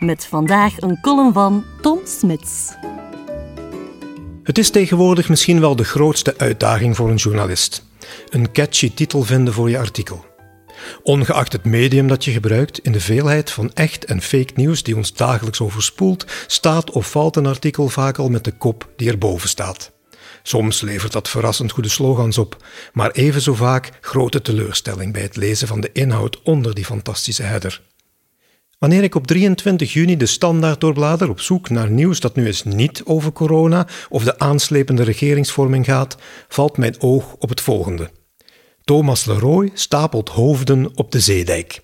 Met vandaag een column van Tom Smits. Het is tegenwoordig misschien wel de grootste uitdaging voor een journalist: een catchy titel vinden voor je artikel. Ongeacht het medium dat je gebruikt, in de veelheid van echt en fake nieuws die ons dagelijks overspoelt, staat of valt een artikel vaak al met de kop die erboven staat. Soms levert dat verrassend goede slogans op, maar even zo vaak grote teleurstelling bij het lezen van de inhoud onder die fantastische header. Wanneer ik op 23 juni de standaard doorblader op zoek naar nieuws dat nu eens niet over corona of de aanslepende regeringsvorming gaat, valt mijn oog op het volgende. Thomas Leroy stapelt hoofden op de zeedijk.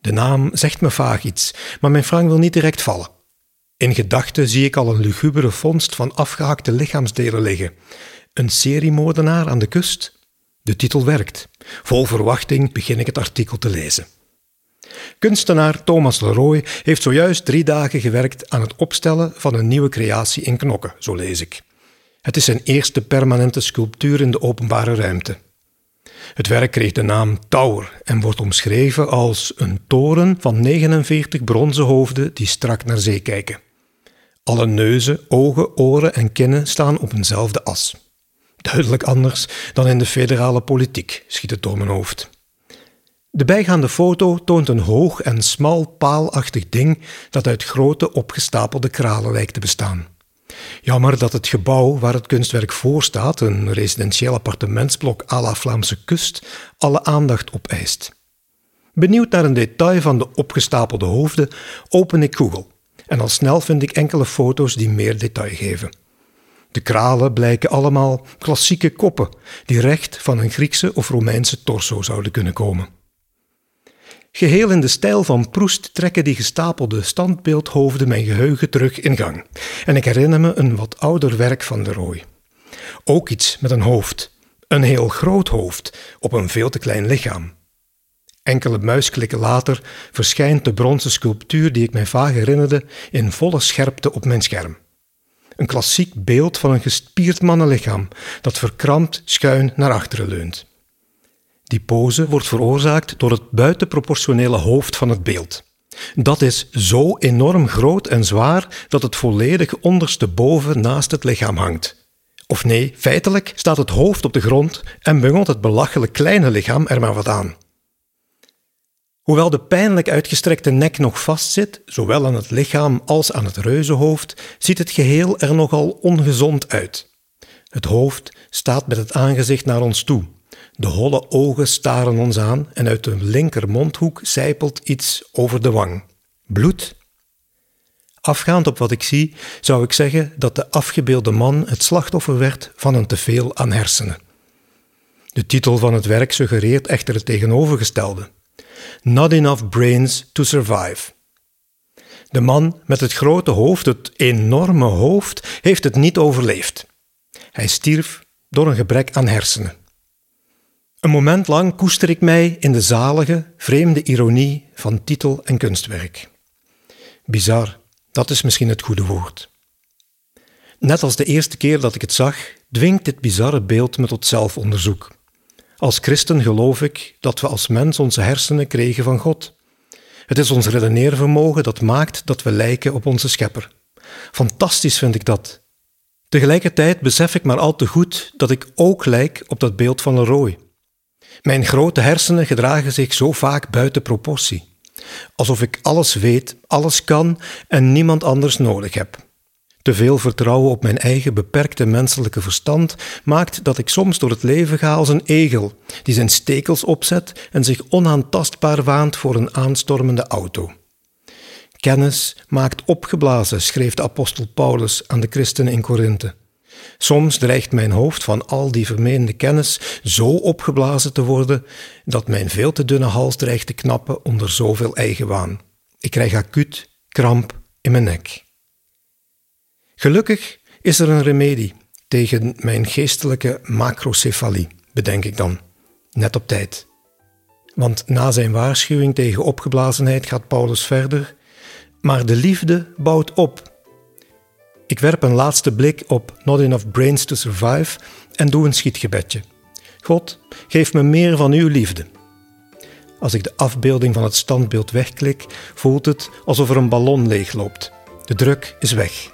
De naam zegt me vaag iets, maar mijn frank wil niet direct vallen. In gedachten zie ik al een lugubere vondst van afgehakte lichaamsdelen liggen. Een seriemoordenaar aan de kust? De titel werkt. Vol verwachting begin ik het artikel te lezen. Kunstenaar Thomas Leroy heeft zojuist drie dagen gewerkt aan het opstellen van een nieuwe creatie in Knokken, zo lees ik. Het is zijn eerste permanente sculptuur in de openbare ruimte. Het werk kreeg de naam Tower en wordt omschreven als een toren van 49 bronzen hoofden die strak naar zee kijken. Alle neuzen, ogen, oren en kinnen staan op eenzelfde as. Duidelijk anders dan in de federale politiek, schiet het door mijn hoofd. De bijgaande foto toont een hoog en smal paalachtig ding dat uit grote opgestapelde kralen lijkt te bestaan. Jammer dat het gebouw waar het kunstwerk voor staat, een residentieel appartementsblok à la Vlaamse kust, alle aandacht opeist. Benieuwd naar een detail van de opgestapelde hoofden, open ik Google en al snel vind ik enkele foto's die meer detail geven. De kralen blijken allemaal klassieke koppen die recht van een Griekse of Romeinse torso zouden kunnen komen. Geheel in de stijl van Proest trekken die gestapelde standbeeldhoofden mijn geheugen terug in gang. En ik herinner me een wat ouder werk van de Roy. Ook iets met een hoofd. Een heel groot hoofd op een veel te klein lichaam. Enkele muisklikken later verschijnt de bronzen sculptuur die ik mij vaag herinnerde in volle scherpte op mijn scherm. Een klassiek beeld van een gespierd mannenlichaam dat verkrampt schuin naar achteren leunt. Die pose wordt veroorzaakt door het buitenproportionele hoofd van het beeld. Dat is zo enorm groot en zwaar dat het volledig ondersteboven naast het lichaam hangt. Of nee, feitelijk staat het hoofd op de grond en bungelt het belachelijk kleine lichaam er maar wat aan. Hoewel de pijnlijk uitgestrekte nek nog vastzit, zowel aan het lichaam als aan het reuzenhoofd, ziet het geheel er nogal ongezond uit. Het hoofd staat met het aangezicht naar ons toe, de holle ogen staren ons aan en uit de linker mondhoek zijpelt iets over de wang. Bloed. Afgaand op wat ik zie, zou ik zeggen dat de afgebeelde man het slachtoffer werd van een teveel aan hersenen. De titel van het werk suggereert echter het tegenovergestelde. Not enough brains to survive. De man met het grote hoofd, het enorme hoofd, heeft het niet overleefd. Hij stierf door een gebrek aan hersenen. Een moment lang koester ik mij in de zalige, vreemde ironie van titel en kunstwerk. Bizar, dat is misschien het goede woord. Net als de eerste keer dat ik het zag, dwingt dit bizarre beeld me tot zelfonderzoek. Als christen geloof ik dat we als mens onze hersenen kregen van God. Het is ons redeneervermogen dat maakt dat we lijken op onze schepper. Fantastisch vind ik dat. Tegelijkertijd besef ik maar al te goed dat ik ook lijk op dat beeld van Leroy. Mijn grote hersenen gedragen zich zo vaak buiten proportie. Alsof ik alles weet, alles kan en niemand anders nodig heb. Te veel vertrouwen op mijn eigen beperkte menselijke verstand maakt dat ik soms door het leven ga als een egel, die zijn stekels opzet en zich onaantastbaar waant voor een aanstormende auto. Kennis maakt opgeblazen, schreef de apostel Paulus aan de christenen in Korinthe. Soms dreigt mijn hoofd van al die vermeende kennis zo opgeblazen te worden dat mijn veel te dunne hals dreigt te knappen onder zoveel eigenwaan. Ik krijg acuut kramp in mijn nek. Gelukkig is er een remedie tegen mijn geestelijke macrocefalie, bedenk ik dan, net op tijd. Want na zijn waarschuwing tegen opgeblazenheid gaat Paulus verder, maar de liefde bouwt op. Ik werp een laatste blik op Not Enough Brains to Survive en doe een schietgebedje. God, geef me meer van uw liefde. Als ik de afbeelding van het standbeeld wegklik, voelt het alsof er een ballon leegloopt. De druk is weg.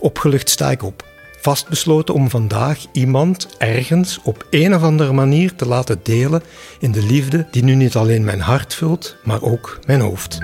Opgelucht sta ik op, vastbesloten om vandaag iemand ergens op een of andere manier te laten delen in de liefde die nu niet alleen mijn hart vult, maar ook mijn hoofd.